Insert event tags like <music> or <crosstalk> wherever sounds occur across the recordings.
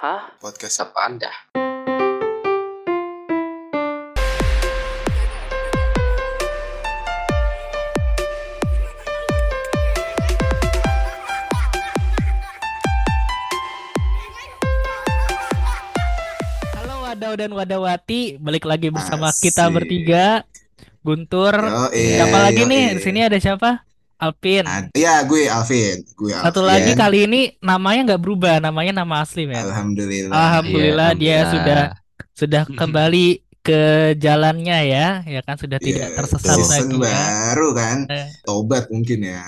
Hah? Podcast Apa Anda? Halo Wadaw dan Wadawati, balik lagi bersama Asik. kita bertiga. Guntur. Yoi, siapa lagi yoi. nih? Di sini ada siapa? Alpin. Ad- Ya, gue Alvin. Gue Alvin. Satu lagi kali ini namanya nggak berubah, namanya nama asli men. Alhamdulillah. Alhamdulillah Iya, dia alhamdulillah. sudah sudah kembali ke jalannya ya, ya kan sudah tidak Iya, tersesat season lagi ya. baru kan. Eh. Tobat mungkin ya.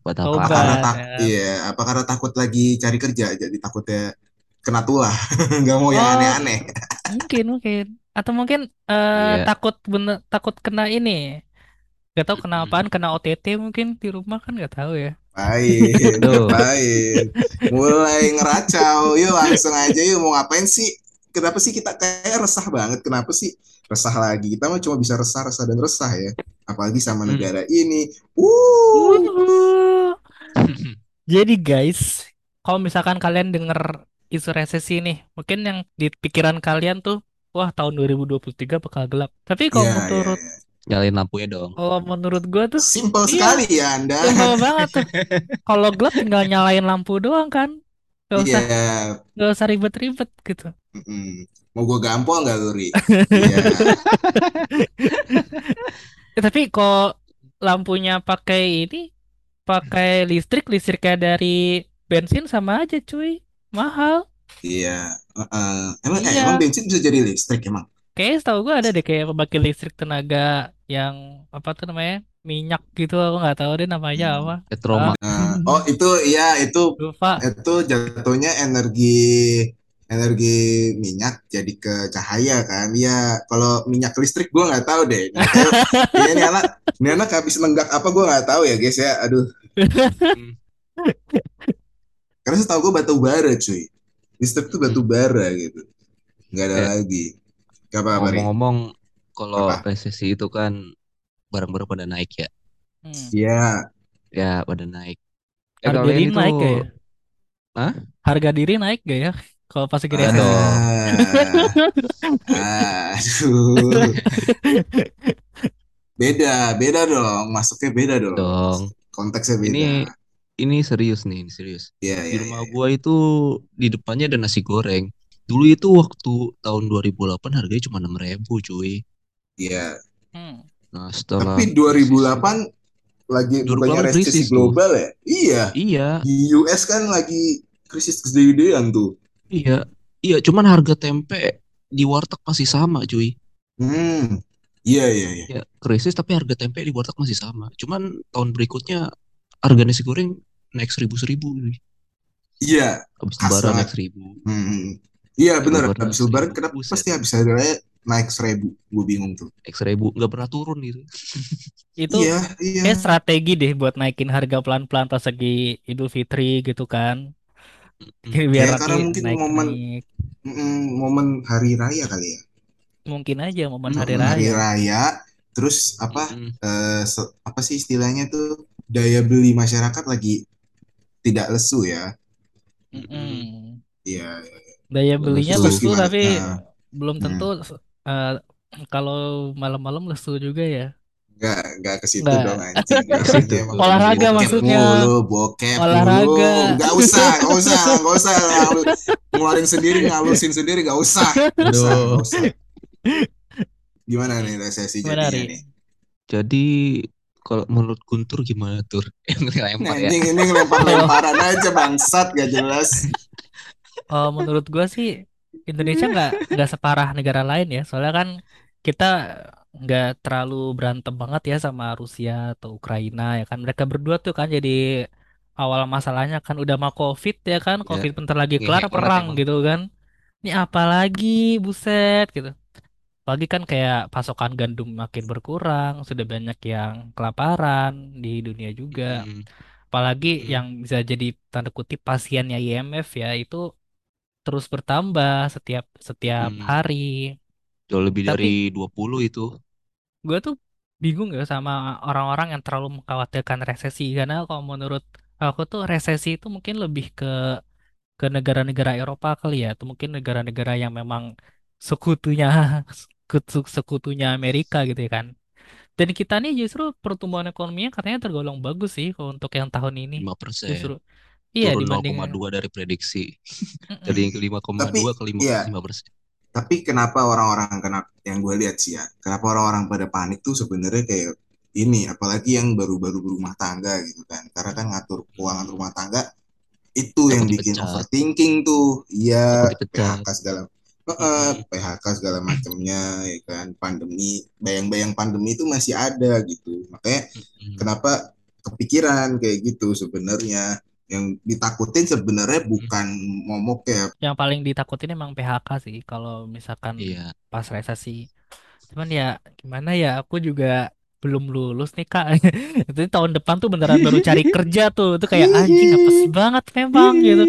Buat Tobat. Apa apa? karena tak ya. iya, apa karena takut lagi cari kerja jadi takutnya kena tulah. <laughs> Nggak mau yang Oh. aneh-aneh. Mungkin mungkin atau mungkin eh, Iya. takut bener takut kena ini. Gak tahu kena apaan, kena OTT mungkin di rumah kan nggak tahu ya. Tuh. ngapain. Mulai ngeracau. Yuk langsung aja yuk mau ngapain sih? Kenapa sih kita kayak resah banget? Kenapa sih resah lagi? Kita mah cuma bisa resah, resah dan resah ya. Apalagi sama Hmm. negara ini. Uh. <laughs> Jadi guys, kalau misalkan kalian denger isu resesi nih, mungkin yang di pikiran kalian tuh, wah tahun 2023 bakal gelap. Tapi kalau iya, menurut iya. Nyalain lampunya dong. kalau menurut gua tuh Simple Iya. sekali ya Anda. simpel banget tuh. <laughs> Kalau gelap tinggal nyalain lampu doang kan. Gak usah Iya. gak usah ribet-ribet gitu. Mm-mm. Mau gue gampol nggak Luri? <laughs> Iya. Eh, tapi kalau lampunya pakai ini, pakai listrik, listriknya dari bensin sama aja cuy. Mahal. Iya. Heeh. Emang eh, Iya. emang bensin bisa jadi listrik emang? Kayaknya setahu gue ada deh kayak pembangkit listrik tenaga yang apa tuh namanya minyak gitu aku nggak tahu deh namanya Hmm. apa. Petroma. Nah, oh itu iya itu lupa. itu jatuhnya energi energi minyak jadi ke cahaya kan. Ya kalau minyak listrik gue nggak tahu deh. <laughs> Iya ini anak ini anak habis nenggak apa gue nggak tahu ya guys ya. Aduh. <laughs> Karena setahu gue batu bara cuy. Listrik tuh batu bara gitu. Nggak ada lagi Gak apa-apa. Ngomong-ngomong, kalau Apa? resesi itu kan barang-barang pada naik ya. Hmm. Iya Ya, pada naik. Eh, harga diri itu naik gak ya Hah? harga diri naik gak ya kalau pas dong. Ah, aduh beda beda dong masuknya beda dong dong. konteksnya beda Ini ini serius nih, ini serius. Iya, Di iya, rumah iya. gua itu di depannya ada nasi goreng. Dulu itu waktu tahun 2008 harganya cuma 6.000 cuy. Iya. Hmm. Nah, setelah Tapi 2008 lagi 2008 bukannya resesi krisis tuh. global ya? Iya. Iya, Di US kan lagi krisis gede-gedean tuh. iya. Iya, cuman harga tempe di warteg masih sama, cuy. Hmm. Iya, iya, iya. Ya, krisis tapi harga tempe di warteg masih sama. Cuman tahun berikutnya harga nasi goreng naik seribu-seribu. cuy. Iya. Habis Khas lebaran naik seribu. Hmm. Iya, benar. Lebaran Habis lebaran kenapa Buset. pasti habis hari raya naik seribu? Gue bingung tuh. Naik seribu. Nggak pernah turun gitu. <laughs> itu Iya, iya. kayak strategi deh buat naikin harga pelan-pelan pas lagi Idul Fitri gitu kan biar Ya, karena nanti mungkin naik momen- naik Mm, momen hari raya kali ya. mungkin aja momen Hmm, hari Momen hari raya raya. Terus apa? Mm-mm. eh, se- apa sih istilahnya tuh daya beli masyarakat lagi tidak lesu ya. Iya. Daya belinya Lesu. lesu Gimana? tapi Nah. belum tentu eh, kalau malam-malam lesu juga ya Enggak, enggak ke situ Nggak. dong anjing. <laughs> Situ. <laughs> Olahraga bokep maksudnya. Mulu, bokep Olahraga. mulu. Enggak usah, enggak <laughs> usah, enggak usah. Ngeluarin sendiri, ngalusin sendiri enggak usah. Nggak usah, Aduh. nggak usah. Gimana nih resesi jadinya Ri? nih? Jadi kalau menurut Guntur gimana tur? Yang lempar ya. Anjing ini ngelempar-lemparan aja bangsat gak jelas. Oh, menurut gua sih Indonesia nggak nggak separah negara lain ya. Soalnya kan kita nggak terlalu berantem banget ya sama Rusia atau Ukraina ya kan. Mereka berdua tuh kan jadi awal masalahnya kan udah mau COVID ya kan. Ya, COVID bentar lagi ngehe kelar perang emang. gitu kan. Ini apa lagi buset gitu. Apalagi kan kayak pasokan gandum makin berkurang, sudah banyak yang kelaparan di dunia juga. Mm, Apalagi Mm. yang bisa jadi tanda kutip pasiennya IMF ya itu terus bertambah setiap setiap Hmm. hari. Jauh lebih Tapi- dari 20 itu. Gue tuh bingung ya sama orang-orang yang terlalu mengkhawatirkan resesi karena kalau menurut aku tuh resesi itu mungkin lebih ke ke negara-negara Eropa kali ya, atau mungkin negara-negara yang memang sekutunya sekutu sekutunya Amerika gitu ya kan. Dan kita nih justru pertumbuhan ekonominya katanya tergolong bagus sih kalau untuk yang tahun ini. 5%. Iya Turun dibanding 0,2 dari prediksi. Dari ke 5,2 Tapi ke 5, iya, 5%. tapi kenapa orang-orang kenapa yang gue lihat sih ya, kenapa orang-orang pada panik tuh sebenarnya kayak ini, apalagi yang baru-baru berumah tangga gitu kan. Karena kan ngatur keuangan rumah tangga itu yang Takut bikin dipecat. overthinking tuh. Iya, dipecat. PHK segala Heeh, Mm-mm. PHK segala macamnya ya kan. Pandemi, bayang-bayang pandemi itu masih ada gitu. Makanya kenapa kepikiran kayak gitu sebenarnya yang ditakutin sebenarnya bukan momok ya Yang paling ditakutin emang PHK sih kalau misalkan Iya. pas resesi. Cuman ya gimana ya aku juga belum lulus nih Kak. <laughs> Itu tahun depan tuh beneran baru cari <laughs> kerja tuh. Itu kayak anjing apes banget memang gitu.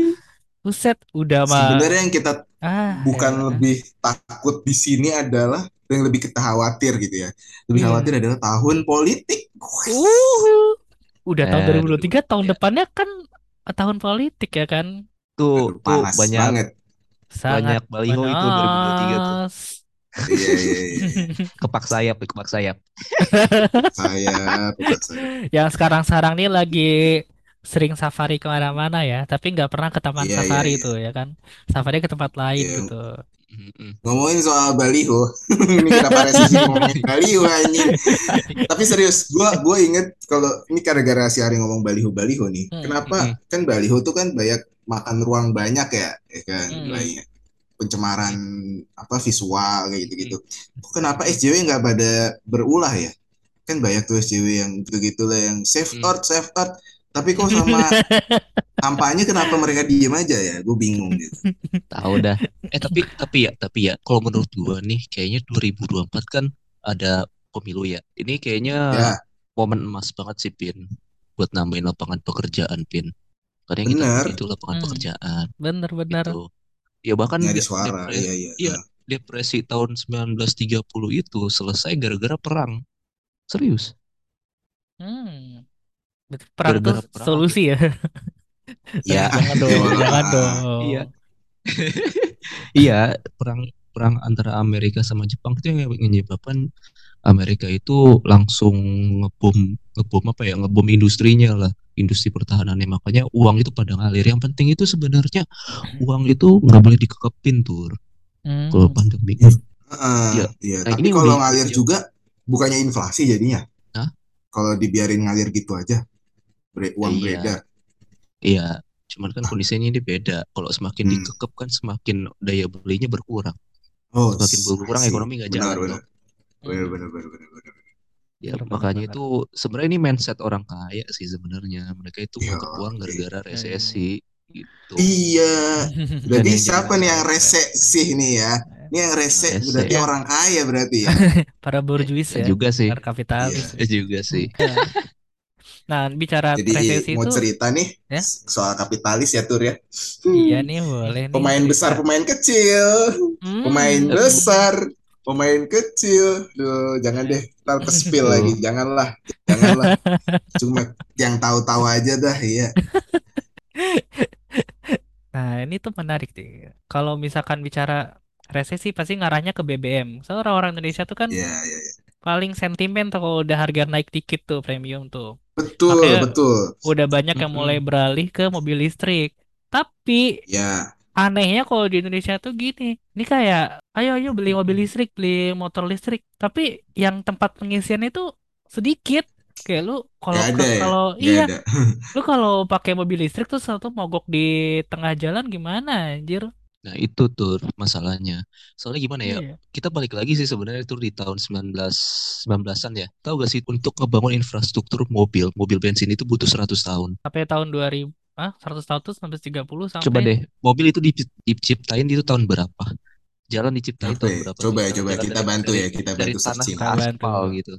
Buset, udah mah sebenarnya yang kita ah bukan ya. lebih takut di sini adalah yang lebih kita khawatir gitu ya lebih Iya. khawatir adalah tahun politik Uh, udah tahun Eh, 2023 tahun iya. depannya kan tahun politik ya kan. Tuh, Aduh, tuh panas banyak banget Sangat banyak baliho itu 2023 tuh. iya iya iya <laughs> Kepak sayap, kepak sayap. saya bukan saya Yang sekarang-sekarang nih lagi sering safari ke mana-mana ya, tapi nggak pernah ke taman iya, safari iya. tuh ya kan. Safari ke tempat lain Iya. gitu. Ngomongin soal baliho. <laughs> Ini kenapa resisi ngomongin baliho anjing? Tapi serius gua gua inget kalau ini gara-gara si Ari ngomong baliho baliho nih. Hmm. kenapa? Mm-mm. kan baliho tuh kan banyak makan ruang banyak ya ya kan? Hmm. banyak pencemaran apa visual kayak gitu-gitu. Kok kenapa SJW nggak pada berulah ya? Kan banyak tuh SJW yang gitu-gitu lah yang safe Hmm. art safe art tapi kok sama <laughs> kampanye kenapa mereka diem aja ya gue bingung gitu <laughs> Tahu dah. Eh tapi tapi ya, tapi ya kalau menurut gua nih kayaknya 2024 kan ada pemilu ya. Ini kayaknya ya momen emas banget sih Pin buat nambahin lapangan pekerjaan Pin. Karena yang kita Bener. itu lapangan Hmm. pekerjaan Bener-bener. gitu. Ya bahkan nyari suara depre- iya iya iya. depresi tahun 1930 itu selesai gara-gara perang. Serius. Hmm. Perang tuh perang solusi ya? ya <laughs> Jangan dong, ya, <laughs> jangan dong. Iya. <laughs> Iya, perang perang antara Amerika sama Jepang itu yang menyebabkan Amerika itu langsung ngebom ngebom apa ya ngebom industrinya lah industri pertahanannya makanya uang itu pada ngalir yang penting itu sebenarnya uang itu nggak boleh dikekepin tuh Hmm. kalau pandemi Heeh, Iya. iya. Nah, Tapi ini kalau ngalir iya. juga bukannya inflasi jadinya. Hah? Kalau dibiarin ngalir gitu aja, uang Iya. beredar. iya cuman kan kondisinya ini beda kalau semakin Hmm. dikekep kan semakin daya belinya berkurang Oh, semakin berkurang ekonomi nggak jalan benar. tuh. Benar, benar, benar, benar, benar. Ya, Benar, makanya benar. itu sebenarnya ini mindset orang kaya sih sebenarnya. Mereka itu Iya, ngangkat uang gara-gara resesi gitu. Iya. <laughs> Berarti siapa nih yang rese sih nih ya? Ini yang rese Rese. berarti Ya. orang kaya berarti ya. <laughs> Para borjuis Ya ya, juga sih. para kapitalis. <laughs> Ya juga sih. Nah, bicara Jadi resesi mau itu, cerita nih Ya. soal kapitalis ya Tur ya. iya nih boleh nih Pemain cerita. besar, pemain kecil. Hmm. pemain Aduh. besar, pemain kecil. Duh, jangan deh, ntar kespil lagi. Janganlah, janganlah. Cuma yang tahu-tahu aja dah, iya. Nah, ini tuh menarik nih. Kalau misalkan bicara resesi pasti ngarahnya ke BBM. Soalnya orang-orang Indonesia tuh kan Iya, iya, iya. paling sentimen tuh kalau udah harga naik dikit tuh premium tuh. Betul, Makanya- betul. Udah banyak yang mulai beralih ke mobil listrik. Tapi Ya, anehnya kalau di Indonesia tuh gini. Ini kayak ayo ayo beli mobil listrik, beli motor listrik. Tapi yang tempat pengisiannya itu sedikit. Kayak lu kalau ya. kalau iya, ada. lu kalau pakai mobil listrik tuh satu mogok di tengah jalan gimana anjir? Nah, itu tuh masalahnya. Soalnya gimana ya? Iya. Kita balik lagi sih sebenarnya itu di tahun 19 19-an ya. Tahu gak sih untuk ngebangun infrastruktur mobil, mobil bensin itu butuh 100 tahun. Sampai tahun 2000 ah 100 tahun tuh 1930 sampai Coba deh, mobil itu dici- diciptain itu tahun berapa? Jalan diciptain Apa tahun ya? berapa? Coba ya, coba jalan kita dari- bantu dari- ya, kita dari bantu tanah searching. ke Kita bantu. aspal gitu.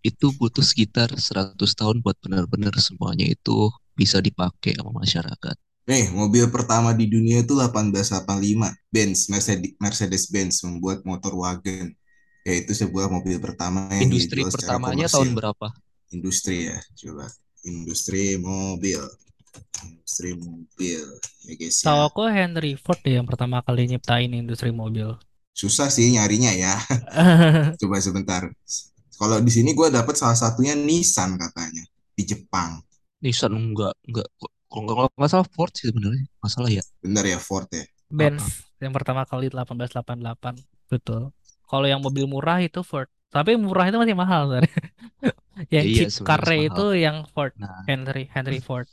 Itu butuh sekitar 100 tahun buat benar-benar semuanya itu bisa dipakai sama masyarakat. Nih, mobil pertama di dunia itu 1885. Benz, Mercedes, Mercedes-Benz membuat motor wagon. Yaitu sebuah mobil pertama yang Industri dijual secara pertamanya komersil. tahun berapa? Industri ya, coba. Industri mobil. industri mobil ya guys Tahu ya aku Henry Ford yang pertama kali nyiptain industri mobil. susah sih nyarinya ya <laughs> coba sebentar kalau di sini gue dapet salah satunya Nissan katanya di Jepang Nissan enggak enggak kok- kalau nggak kalau nggak salah Ford sih sebenarnya masalah ya bener ya Ford ya Benz yang pertama kali 1888. Betul. Kalau yang mobil murah itu Ford. Tapi murah itu masih mahal sebenarnya. <laughs> Yang Iya, cheap car itu yang Ford, nah Henry Henry Ford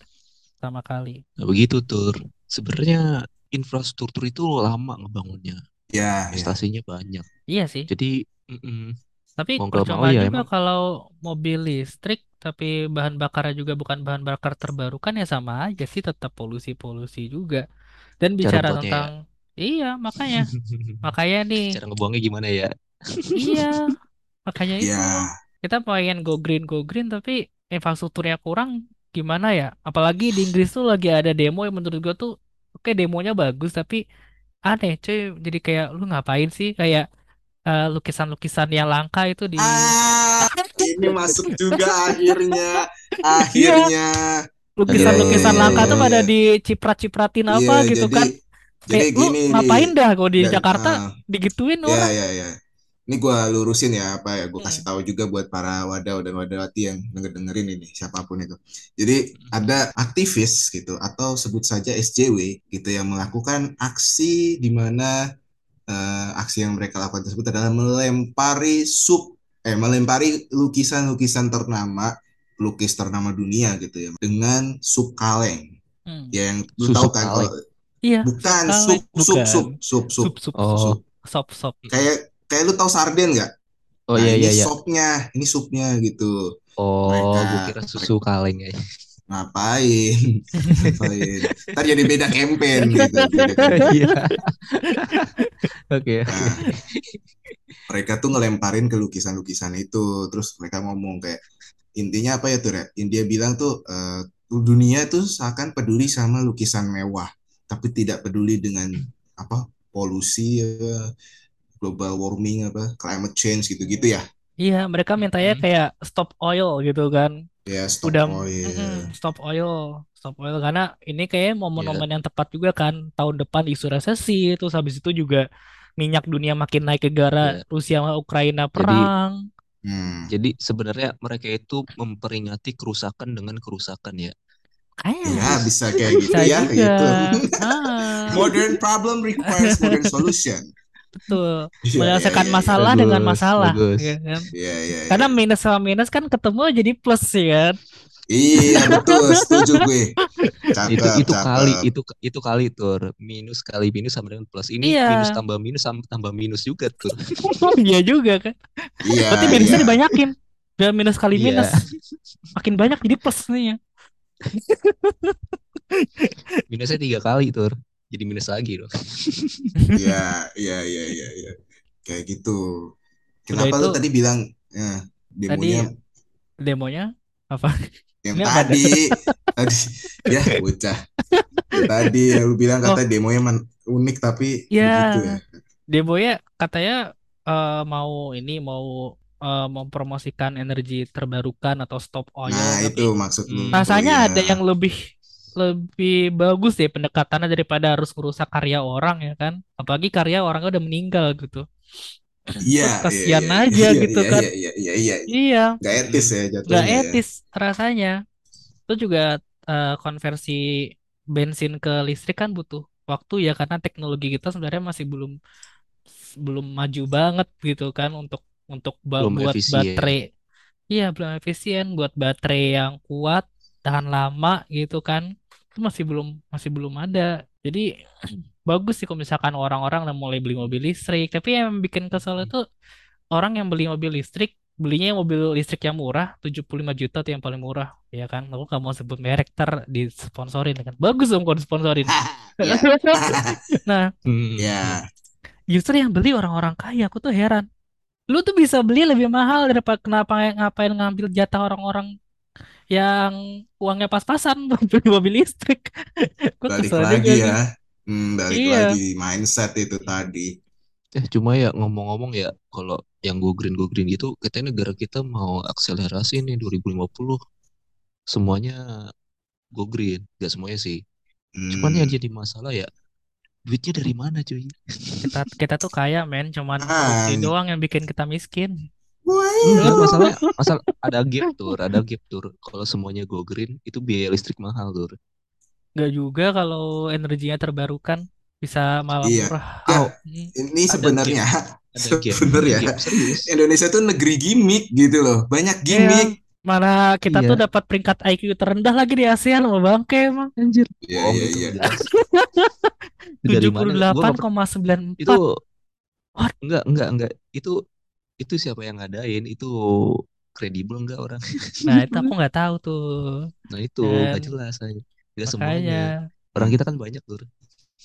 pertama kali. nah begitu tur sebenarnya infrastruktur itu lama ngebangunnya ya ya investasinya banyak Iya sih. jadi mm-mm, Tapi mau nggak mau percuma ya juga emang. kalau mobil listrik tapi bahan bakarnya juga bukan bahan bakar terbarukan ya sama aja sih tetap polusi-polusi juga. Dan cara bicara buatnya ya. tentang iya makanya. <laughs> Makanya nih cara ngebuangnya gimana ya? Iya <laughs> makanya itu. Ya kita pengen go green go green tapi infrastrukturnya kurang gimana ya? Apalagi di Inggris tuh lagi ada demo yang menurut gua tuh oke demonya bagus tapi aneh cuy. Jadi kayak lu ngapain sih? Kayak eh, lukisan-lukisan yang langka itu di ah. Ini masuk juga <laughs> akhirnya. Iya, akhirnya. Lukisan-lukisan langka tuh pada diciprat-cipratin apa Iya, gitu jadi kan. jadi Kayak lu gini ngapain nih dah kalau di dan Jakarta ah, digituin ya orang. ya ya ini gue lurusin ya apa ya gue kasih Hmm. tahu juga buat para wadaw dan wadawati yang denger dengerin ini siapa pun itu. Jadi ada aktivis gitu atau sebut saja SJW gitu yang melakukan aksi di mana eh, aksi yang mereka lakukan tersebut adalah melempari sub eh melempari lukisan-lukisan ternama lukis ternama dunia gitu ya dengan sub kaleng. Hmm. ya yang lu tahu kan kalau Iya, bukan kaleng. sup sup sup sup sup. Sup sup oh. sup. Sop sop. kayak kayak lu tahu sarden nggak? Oh nah iya ini iya iya. sopnya ini supnya gitu. Oh mereka gue kira susu kaleng ya. Ngapain? <laughs> Ngapain? Ntar jadi beda campaign gitu. Beda <laughs> campaign. <laughs> oke Nah, mereka tuh ngelemparin ke lukisan-lukisan itu terus mereka ngomong kayak intinya apa ya tuh Red? India bilang tuh eh, dunia tuh seakan peduli sama lukisan mewah tapi tidak peduli dengan apa polusi ya, global warming apa climate change gitu-gitu ya Iya, mereka mintanya Mm-mm. kayak stop oil gitu kan. ya stop Udah oil mm-mm, stop oil, stop oil karena ini kayak momen-momen yang tepat juga kan. Tahun depan isu resesi, terus habis itu juga minyak dunia makin naik ke gara Iya. Rusia sama Ukraina Jadi perang. Hmm. jadi sebenarnya mereka itu memperingati kerusakan dengan kerusakan ya. Kayaknya ya bis- bisa kayak <laughs> gitu bisa ya juga. gitu Ah, modern problem requires modern <laughs> solution betul. Iya, iya, Menyelesaikan iya, iya. masalah dengan Bagus, masalah, bagus. ya kan? Iya, iya, iya. Karena minus sama minus kan ketemu jadi plus ya kan? Iya <laughs> betul, setuju gue. Itu Cakep, itu kali cakep. itu itu kali tur minus kali minus sama dengan plus. Ini Iya. minus tambah minus sama tambah minus juga tur. <laughs> Iya juga kan. Iya, Berarti minusnya iya. dibanyakin. Biar minus kali Iya. minus. Makin banyak jadi plus nih ya. <laughs> Minusnya tiga kali tur. Jadi minus lagi dong. Iya, iya, iya, iya, iya. Kayak gitu. Udah Kenapa lu itu- tadi bilang eh, demonya Demonya apa? Yang ini tadi <laughs> tadi ya bocah. Tadi yang lu bilang Oh. kata demonya man- unik tapi Iya. begitu ya. Demonya katanya eh, mau ini mau eh, mempromosikan energi terbarukan atau stop oil. Nah, Tapi itu maksud. Hmm. rasanya Oh, ada yang lebih lebih bagus deh pendekatannya daripada harus merusak karya orang ya kan. Apalagi karya orangnya udah meninggal gitu. Iya, kasihan iya, iya, aja iya, gitu iya, kan. Iya, iya, iya, iya. Iya. Gak etis ya jatuhnya. nggak ya. etis rasanya. Itu juga eh, konversi bensin ke listrik kan butuh waktu ya karena teknologi kita sebenarnya masih belum belum maju banget gitu kan untuk untuk Belum buat efisien. baterai. Iya, belum efisien buat baterai yang kuat, tahan lama gitu kan. Itu masih belum masih belum ada. Jadi bagus sih kalau misalkan orang-orang udah mulai beli mobil listrik, tapi yang bikin kesel itu orang yang beli mobil listrik belinya mobil listrik yang murah 75 juta tuh yang paling murah. Ya kan? Aku gak mau sebut merek ter disponsorin kan. Bagus dong kalau disponsorin. <laughs> Iya. <laughs> nah Hmm. Ya, justru yang beli orang-orang kaya aku tuh heran. Lu tuh bisa beli lebih mahal daripada kenapa ngapain ngambil jatah orang-orang yang uangnya pas-pasan <laughs> beli mobil listrik. Gue kesel lagi juga ya. Hmm, balik Iya. lagi mindset itu tadi. Eh cuma ya ngomong-ngomong ya kalau yang go green go green gitu katanya negara kita mau akselerasi nih 2050 semuanya go green nggak semuanya sih cuman Hmm. yang jadi masalah ya duitnya dari mana cuy Kita kita tuh kaya men, cuman Ah. korupsi doang yang bikin kita miskin. Enggak masalah masalah ada gap tuh ada gap tuh kalau semuanya go green itu biaya listrik mahal tuh Nggak juga kalau energinya terbarukan bisa malah Iya. murah. Ya, Oh, ini Ada sebenarnya <laughs> sebenarnya Indonesia tuh negeri gimmick gitu loh. Banyak Iya, gimmick. mana kita tuh Iya. dapat peringkat IQ terendah lagi di ASEAN loh bangke emang. anjir Iya, iya, itu iya. jelas <laughs> Itu dari mana gua nggak per- 78,94. itu What? enggak enggak enggak itu itu siapa yang ngadain itu kredibel enggak orang Nah, itu aku nggak tahu tuh. nah itu Dan nggak jelas aja nggak semuanya orang kita kan banyak tuh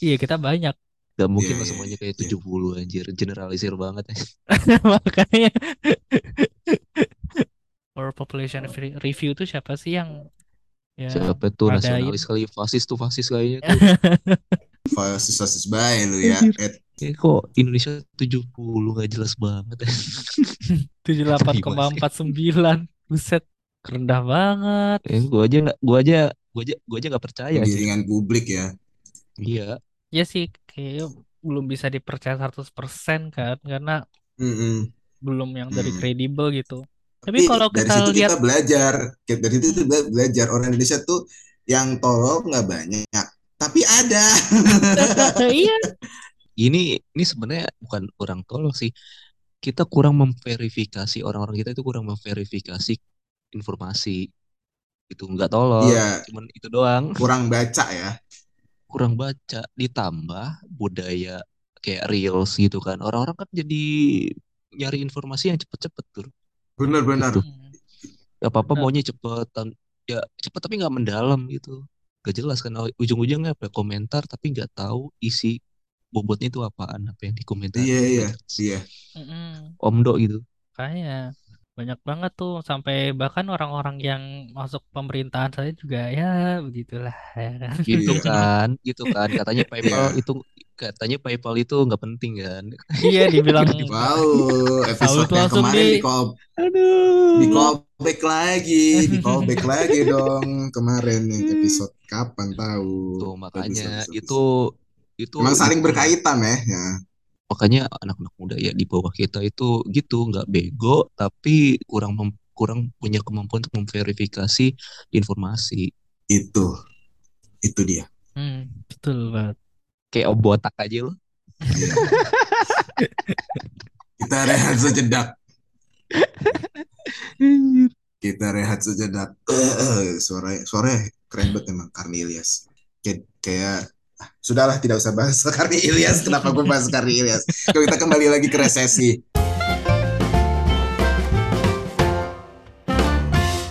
iya kita banyak. Gak mungkin lah iya, semuanya iya. kayak 70 anjir. Generalisir banget <laughs> Makanya. World Population Re- Review tuh siapa sih yang ya siapa tuh? nasionalis kali fasis tuh fasis kayaknya tuh. <laughs> Fasis fasis baik lu ya. Ed. Kayak kok Indonesia 70 gak jelas banget <laughs> 78,49 Buset. Rendah banget. Eh, gua aja gua aja, gua aja, gua aja nggak percaya. Penggiringan publik ya. Iya, Ya sih kayak belum bisa dipercaya 100% kan Karena Mm-mm. belum yang dari kredibel gitu Tapi Tapi kalau dari kita situ lihat kita belajar. Kita- Dari situ kita belajar orang Indonesia tuh yang tolol nggak banyak, tapi ada. <laughs> Iya ini, ini sebenarnya bukan orang tolol sih. Kita kurang memverifikasi orang-orang kita itu kurang memverifikasi informasi. Itu nggak tolol, Iya, cuman itu doang. kurang baca ya. Kurang baca, ditambah budaya kayak reels gitu kan. Orang-orang kan jadi nyari informasi yang cepet-cepet tuh. Benar-benar. Gitu. apa-apa Benar. maunya cepet ya cepet tapi nggak mendalam gitu gak jelas kan ujung-ujungnya apa komentar tapi nggak tahu isi bobotnya itu apaan apa yang dikomentari Iya, iya, iya. Omdo gitu Kayak banyak banget tuh sampai bahkan orang-orang yang masuk pemerintahan saja juga ya begitulah ya kan. gitu Iya. kan gitu kan <laughs> katanya PayPal Iya. itu katanya PayPal itu nggak penting kan Iya dibilang <laughs> Wow, episode tuh yang langsung kemarin di- di call aduh di callback lagi, di callback <laughs> lagi dong kemarin yang episode kapan tahu. tuh makanya Episode- itu itu Emang saling berkaitan ya. ya. Makanya anak-anak muda ya di bawah kita itu gitu nggak bego tapi kurang mem- kurang punya kemampuan untuk memverifikasi informasi Itu, itu dia. hmm, betul banget. kayak om botak aja Iya. <laughs> Kita rehat sejenak. Kita rehat sejenak. Eh, suara suara keren banget emang Karni Ilyas. Kayak, kayak ah, sudahlah tidak usah bahas <laughs> Karni Ilyas. Kenapa gue bahas Karni Ilyas? Kita kembali lagi ke resesi.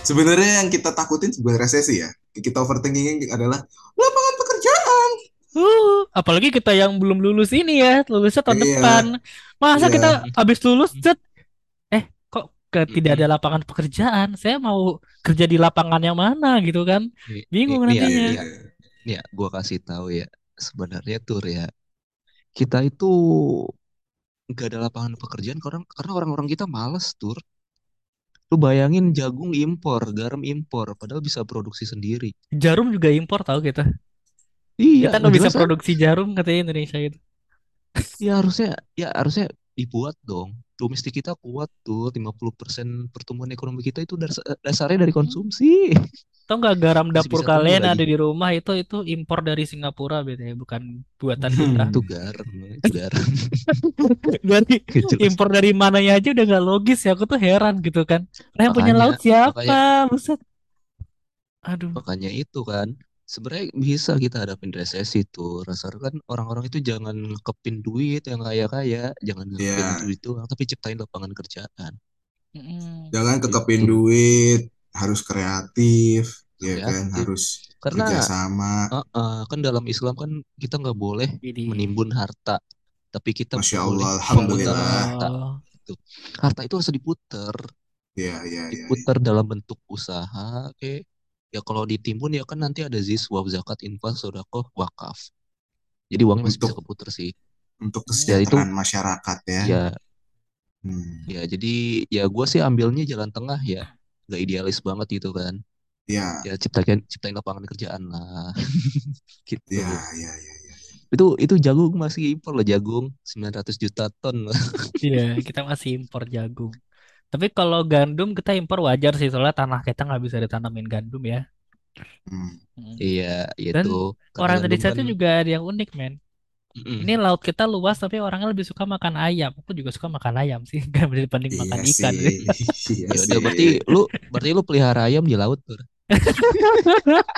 Sebenarnya yang kita takutin bukan resesi ya. Kita overthinking adalah lapangan pekerjaan. Uh, apalagi kita yang belum lulus ini ya, lulusnya tahun Iya. depan. Masa Iya. kita habis lulus, cet, eh kok ke tidak ada lapangan pekerjaan? Saya mau kerja di lapangan yang mana gitu kan? Nih, Bingung nih, nih ya, nantinya. nih ya, nih ya, gua kasih tahu ya sebenarnya tuh ya kita itu nggak ada lapangan pekerjaan karena karena orang-orang kita malas tur lu bayangin jagung impor garam impor padahal bisa produksi sendiri Jarum juga impor tahu kita. iya Kita nggak bisa kan? produksi jarum katanya Indonesia itu. Ya harusnya ya harusnya dibuat dong. Domestik kita kuat tuh 50% pertumbuhan ekonomi kita itu das- dasarnya dari konsumsi. <laughs> Tahu nggak garam dapur kalian ada di rumah itu itu impor dari Singapura BTW bukan buatan kita. Itu garam, itu garam. <laughs> Jelas. impor dari mananya aja udah nggak logis ya. Aku tuh heran gitu kan. Nah, yang punya laut siapa? makanya- Buset. Aduh. Makanya itu kan sebenarnya bisa kita hadapin resesi tuh. Rasanya kan orang-orang itu jangan kepin duit yang kaya-kaya, jangan Iya. duit doang, tapi ciptain lapangan kerjaan. Jangan kekepin Gitu. duit, harus kreatif, ya kan, Kreatif. harus Karena kerjasama. uh-uh, kan dalam Islam kan kita nggak boleh Jadi menimbun harta, tapi kita Masya boleh Allah, memutar alhamdulillah. harta. Harta itu harus diputer. Ya, ya, ya. diputar dalam bentuk usaha oke ya kalau ditimbun ya kan nanti ada ziswa zakat infak sodako wakaf jadi uangnya masih bisa keputer sih Untuk Ya, itu- kesejahteraan masyarakat ya. ya Hmm. ya jadi ya gue sih ambilnya jalan tengah ya nggak idealis banget gitu kan Ya, ya ciptakan ciptain lapangan kerjaan lah <laughs> gitu ya, ya, ya. ya. itu itu jagung masih impor loh jagung 900 juta ton loh. Iya, kita masih impor jagung. Tapi kalau gandum kita impor wajar sih soalnya tanah kita nggak bisa ditanamin gandum ya. Hmm. Mm. iya Dan itu karena Orang gandum Indonesia kan itu juga ada yang unik, men. mm-mm. Ini laut kita luas tapi orangnya lebih suka makan ayam. Aku juga suka makan ayam sih, <laughs> kan dibanding makan Iya ikan sih, sih. <laughs> iya ya udah berarti lu berarti lu pelihara ayam di laut tuh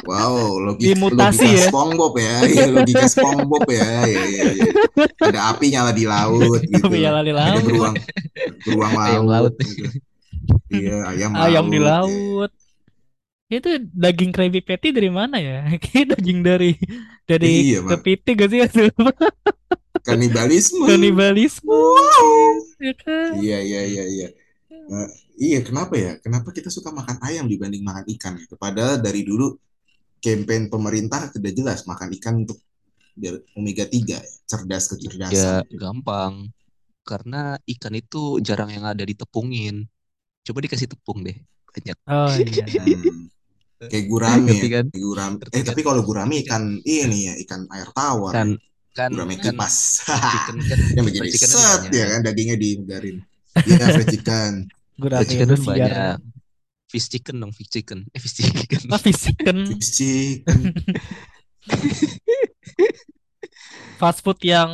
Wow, logika, Dimutasi logika ya. SpongeBob ya, iya logika SpongeBob ya, iya, iya, iya. Ada api nyala di laut gitu, Tapi ya di ada laut, beruang, beruang Ayam laut, laut. gitu. Iya, ayam ayam di laut, iya. laut. Itu daging Krabby Patty dari mana ya? <laughs> Kayak daging dari dari Iya, kepiting gak sih? Kanibalisme. Kanibalisme. Ya kan? Iya, iya, iya, iya. Nah, iya, kenapa ya? Kenapa kita suka makan ayam dibanding makan ikan? Gitu? Padahal dari dulu campaign pemerintah sudah jelas makan ikan untuk biar omega 3 ya, cerdas ya kecerdasan. gampang karena ikan itu jarang yang ada ditepungin coba dikasih tepung deh banyak Oh iya. <laughs> Hmm. Kayak gurame ngerti ya, kan kayak gurame. Ngerti Eh, kan? tapi kalau gurame ikan ini ya, ikan air tawar. kan kan Gurame kan kipas. chicken kan <laughs> Yang begini kan set ya kan dagingnya digarin. Iya, fried chicken. Gurame fried chicken banyak fish chicken dong fish chicken eh fish chicken Ah, fish chicken. <laughs> Fish chicken. <laughs> Fast food yang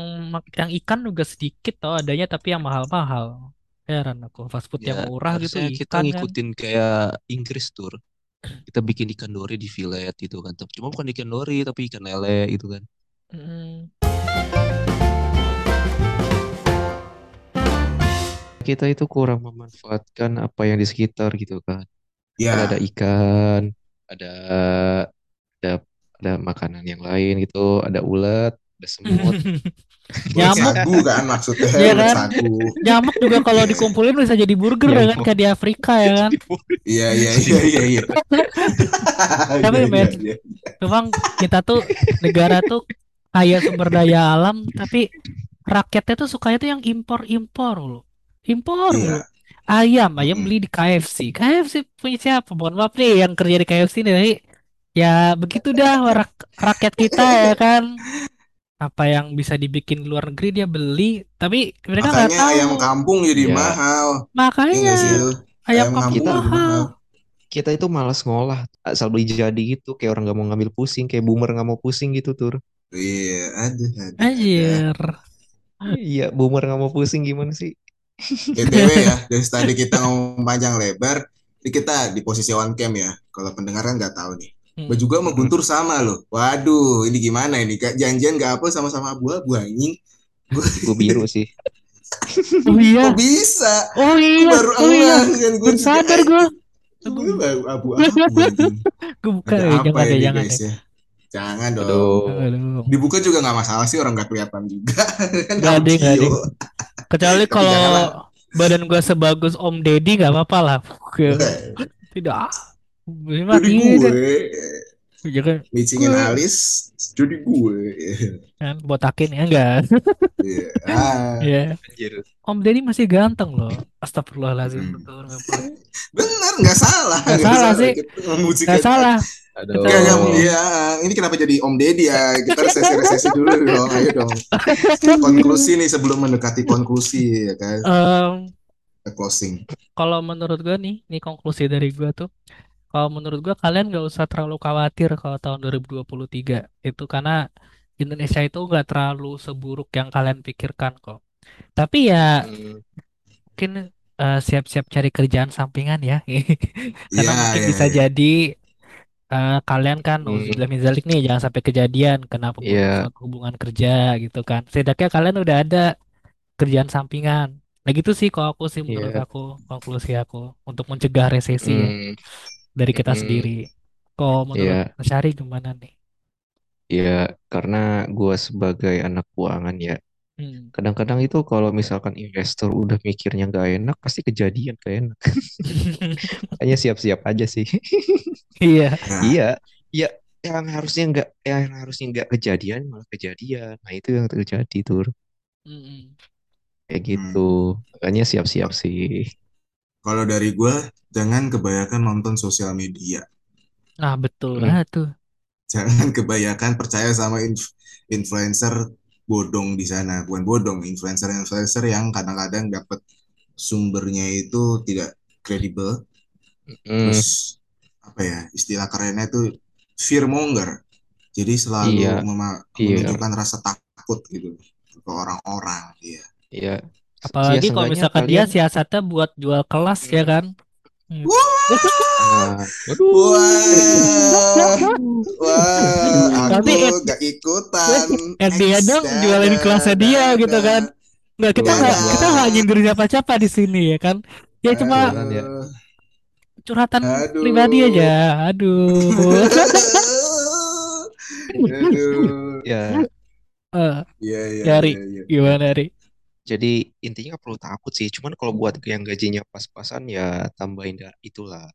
yang ikan juga sedikit tau adanya tapi yang mahal-mahal. Heran aku. Fast food yang ya murah gitu harusnya kita ikan kan. ngikutin kayak Inggris tur kita bikin ikan dori di fillet gitu kan cuma bukan ikan dori tapi ikan lele gitu kan Mm. Kita itu kurang memanfaatkan apa yang di sekitar gitu kan kan ada Ya, ikan ada ada ada makanan yang lain gitu ada ulat ada semut <laughs> Nyamuk, sagu kan maksudnya <laughs> Iya ulat kan? sagu. nyamuk juga kalau dikumpulin bisa jadi burger ya kan kayak di Afrika ya kan. Iya, iya, iya, iya, iya. <laughs> Tapi Iya, men, iya, iya. memang kita tuh negara tuh kaya sumber daya alam tapi rakyatnya tuh sukanya tuh yang impor-impor loh. Impor Iya. Ayam, ayam beli di KFC. KFC punya siapa? Mohon maaf nih yang kerja di KFC nih. Ya begitu dah rak- rakyat kita ya kan. Apa yang bisa dibikin di luar negeri dia beli, tapi mereka nggak Makanya ayam tahu. kampung jadi Ya. mahal. Iya Makanya sih lu? ayam Ayam kampung kampung jadi mahal. mahal. kita itu malas ngolah asal beli jadi gitu kayak orang nggak mau ngambil pusing kayak boomer nggak mau pusing gitu tur Iya, ada, ada, ada. Anjir. iya boomer nggak mau pusing gimana sih BTW ya, dari tadi kita ngomong panjang lebar, ini kita di posisi on cam ya. Kalau pendengar kan nggak tahu nih. Hmm. Baju gua sama Guntur sama loh. Waduh, ini gimana ini? Kak janjian nggak apa sama-sama abu-abu anjing. gue biru sih Oh iya. Kok bisa? Oh Gua iya. baru Oh iya. kan gue Baru sadar gue. Gue baru abu-abu. Gue buka Ada ya, apa jangan deh, ini jangan guys ya? Jangan dong. aduh Aduh. Dibuka juga nggak masalah sih orang nggak kelihatan juga. <laughs> kan Nggak deh, nggak audio. Kecuali kalau badan gue sebagus Om Deddy nggak apa-apa lah. Weh, Tidak. Ini mah Jadi tidak. Gue <laughs> Jangan micingin Gue. alis, jadi gue. kan botakin ya enggak. <laughs> Iya. Ah. Ya. Anjir. Om Deddy masih ganteng loh. Astagfirullahaladzim. Hmm. Betul, nggak boleh. <laughs> Bener, nggak salah. Nggak salah sih. Memuji Nggak kan. salah. aduh Nggak, nggak, iya. Ini kenapa jadi Om Deddy ya? Kita resesi-resesi dulu dong. Ayo dong. Konklusi nih sebelum mendekati konklusi ya kan. Em, Kita Closing. kalau menurut gue nih, ini konklusi dari gue tuh. Kalau menurut gue kalian nggak usah terlalu khawatir kalau tahun 2023 itu karena Indonesia itu nggak terlalu seburuk yang kalian pikirkan kok. Tapi ya Hmm, mungkin eh, siap-siap cari kerjaan sampingan ya. <laughs> Karena Iya, mungkin iya, bisa iya. jadi eh, kalian kan Hmm. min dzalik nih jangan sampai kejadian kena Iya. pemutusan hubungan kerja gitu kan. Setidaknya kalian udah ada kerjaan sampingan. Nah gitu sih kalau aku sih menurut Iya. aku konklusi aku untuk mencegah resesi ya hmm, dari kita Hmm. sendiri. Kalau menurut Iya. Mas Syari gimana nih? ya karena gue sebagai anak keuangan ya Hmm. kadang-kadang itu kalau misalkan investor udah mikirnya nggak enak pasti kejadian gak enak <laughs> makanya siap-siap aja sih <laughs> Iya. Nah, <laughs> iya ya yang harusnya nggak yang harusnya nggak kejadian malah kejadian nah itu yang terjadi tuh Mm-mm. kayak gitu makanya siap-siap sih kalau dari gue, jangan kebanyakan nonton sosial media. Nah, betul Hmm. banget tuh. Jangan <laughs> kebanyakan percaya sama inf- influencer bodong di sana. Bukan bodong, influencer-influencer yang kadang-kadang dapat sumbernya itu tidak kredibel. Hmm, Terus apa ya istilah kerennya itu fear monger. Jadi selalu Iya, mema- fear. menunjukkan rasa takut gitu ke orang-orang. Iya. Iya. Apalagi Ya, kalau misalkan dia kalian- siasatnya buat jual kelas ya kan. Hmm. Nah, waduh. Wah, wah, aku gak ikutan. the end dong jualin kelasnya dia gitu kan. Nggak kita nggak kita nggak nyindir siapa-siapa di sini ya kan. Ya cuma ya. curhatan Aduh. pribadi aja. Aduh. <laughs> Aduh. <laughs> Ya, Eh, Iya, iya, Dari. iya, iya. gimana Ri? Jadi intinya nggak perlu takut sih. Cuman kalau buat yang gajinya pas-pasan ya tambahin da- itulah.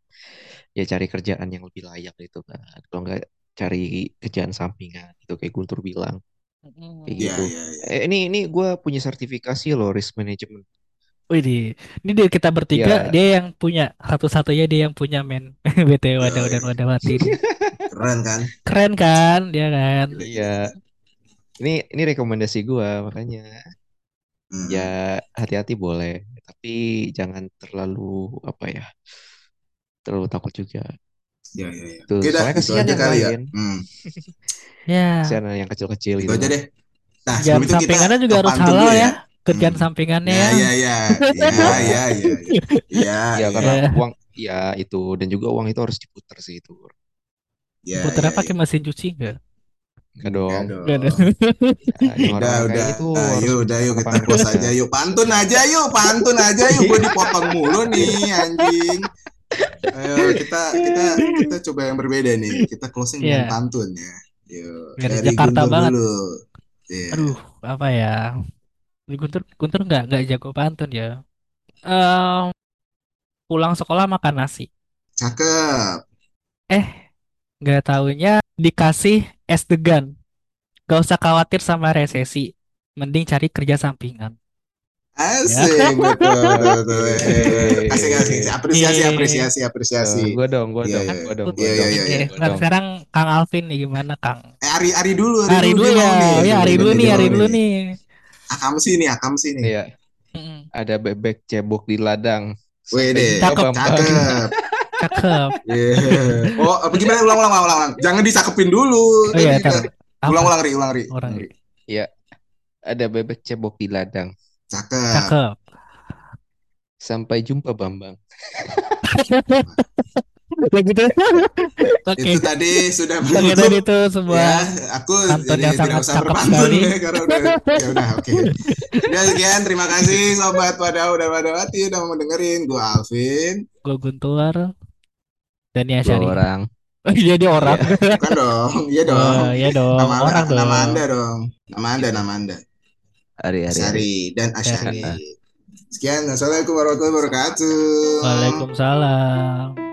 Ya cari kerjaan yang lebih layak gitu kan. Kalau nggak cari kerjaan sampingan itu kayak Guntur bilang. Kayak Iya, gitu. iya, iya. Eh, ini ini gue punya sertifikasi loh risk management. Wih, di- ini dia kita bertiga, Ya. dia yang punya satu-satunya dia yang punya men. BTW wadah wadah iya. wadah mati. <laughs> Keren kan? Keren kan, dia kan. Iya. Ini ini rekomendasi gue makanya Hmm. ya hati-hati boleh, tapi jangan terlalu apa ya, terlalu takut juga. Iya, iya, iya. Tuh, Oke dah, soalnya gitu kasihan aja yang kali ya. lain. Hmm, <laughs> Ya, Kasihan yang kecil-kecil itu gitu. aja deh. Nah, kerjaan sebelum itu kita sampingannya juga harus pantun halal dulu ya. Kerjaan Hmm. sampingannya Ya, ya. ya, ya, ya, <laughs> ya, ya, ya, ya, Ya karena Ya. uang ya itu dan juga uang itu harus diputar sih itu. ya, Putra ya, pakai ya. mesin cuci enggak? Enggak dong. dong. Enggak ada. Ya, yang Udah, udah. harus yuk, udah, yuk kita close aja yuk. Pantun aja yuk, pantun aja yuk. Gue dipotong mulu nih, anjing. Ayo kita kita kita coba yang berbeda nih. Kita closing dengan Iya. pantun ya. Yuk, Biar dari Jakarta Guntur banget. dulu. Iya. Aduh, apa ya? Guntur Guntur nggak nggak jago pantun ya. Eh, pulang sekolah makan nasi. Cakep. Eh, nggak taunya dikasih es degan. Gak usah khawatir sama resesi. Mending cari kerja sampingan. Asik betul betul. betul. Yeay. Asik asik. Apresiasi Yeay. apresiasi apresiasi. Tuh, gua dong, gua Iya, dong, iya. gua dong, Iya, dong, iya, iya. gua Nah, sekarang Kang Alvin nih gimana Kang? Eh, Ari Ari dulu, Hari dulu dia ya, nih. ya mau dulu nih, mau dulu nih. Akam sih nih, akam sih nih. Iya, ada bebek cebok di ladang. Wede, Cakep. Cakep. <laughs> Cakep. Iya. Oh, apa gimana ulang ulang ulang ulang. Jangan disakepin dulu. Oh iya, udah-? Ulang ulang ri, ulang ri. Orang Ri. Ada bebek cebok di ladang. Cakep. Cakep. Sampai jumpa Bambang. Begitu. Oke. Itu tadi sudah menutup. tadi itu sebuah Ya, aku jadi yang tidak usah berpantun ya, karena udah ya udah oke. Udah sekian, terima kasih sobat Wadau dan Wadawati udah mau dengerin. Gua Alvin. Gue Guntur dan ya Dua Syari. orang. Oh, <laughs> iya dia orang. Bukan dong, iya dong. Oh, iya dong. Nama, orang dong. nama Anda dong. Nama Anda, nama Anda. Hari-hari. Asyari dan Asyari. Ya. Sekian, Assalamualaikum warahmatullahi wabarakatuh. Waalaikumsalam.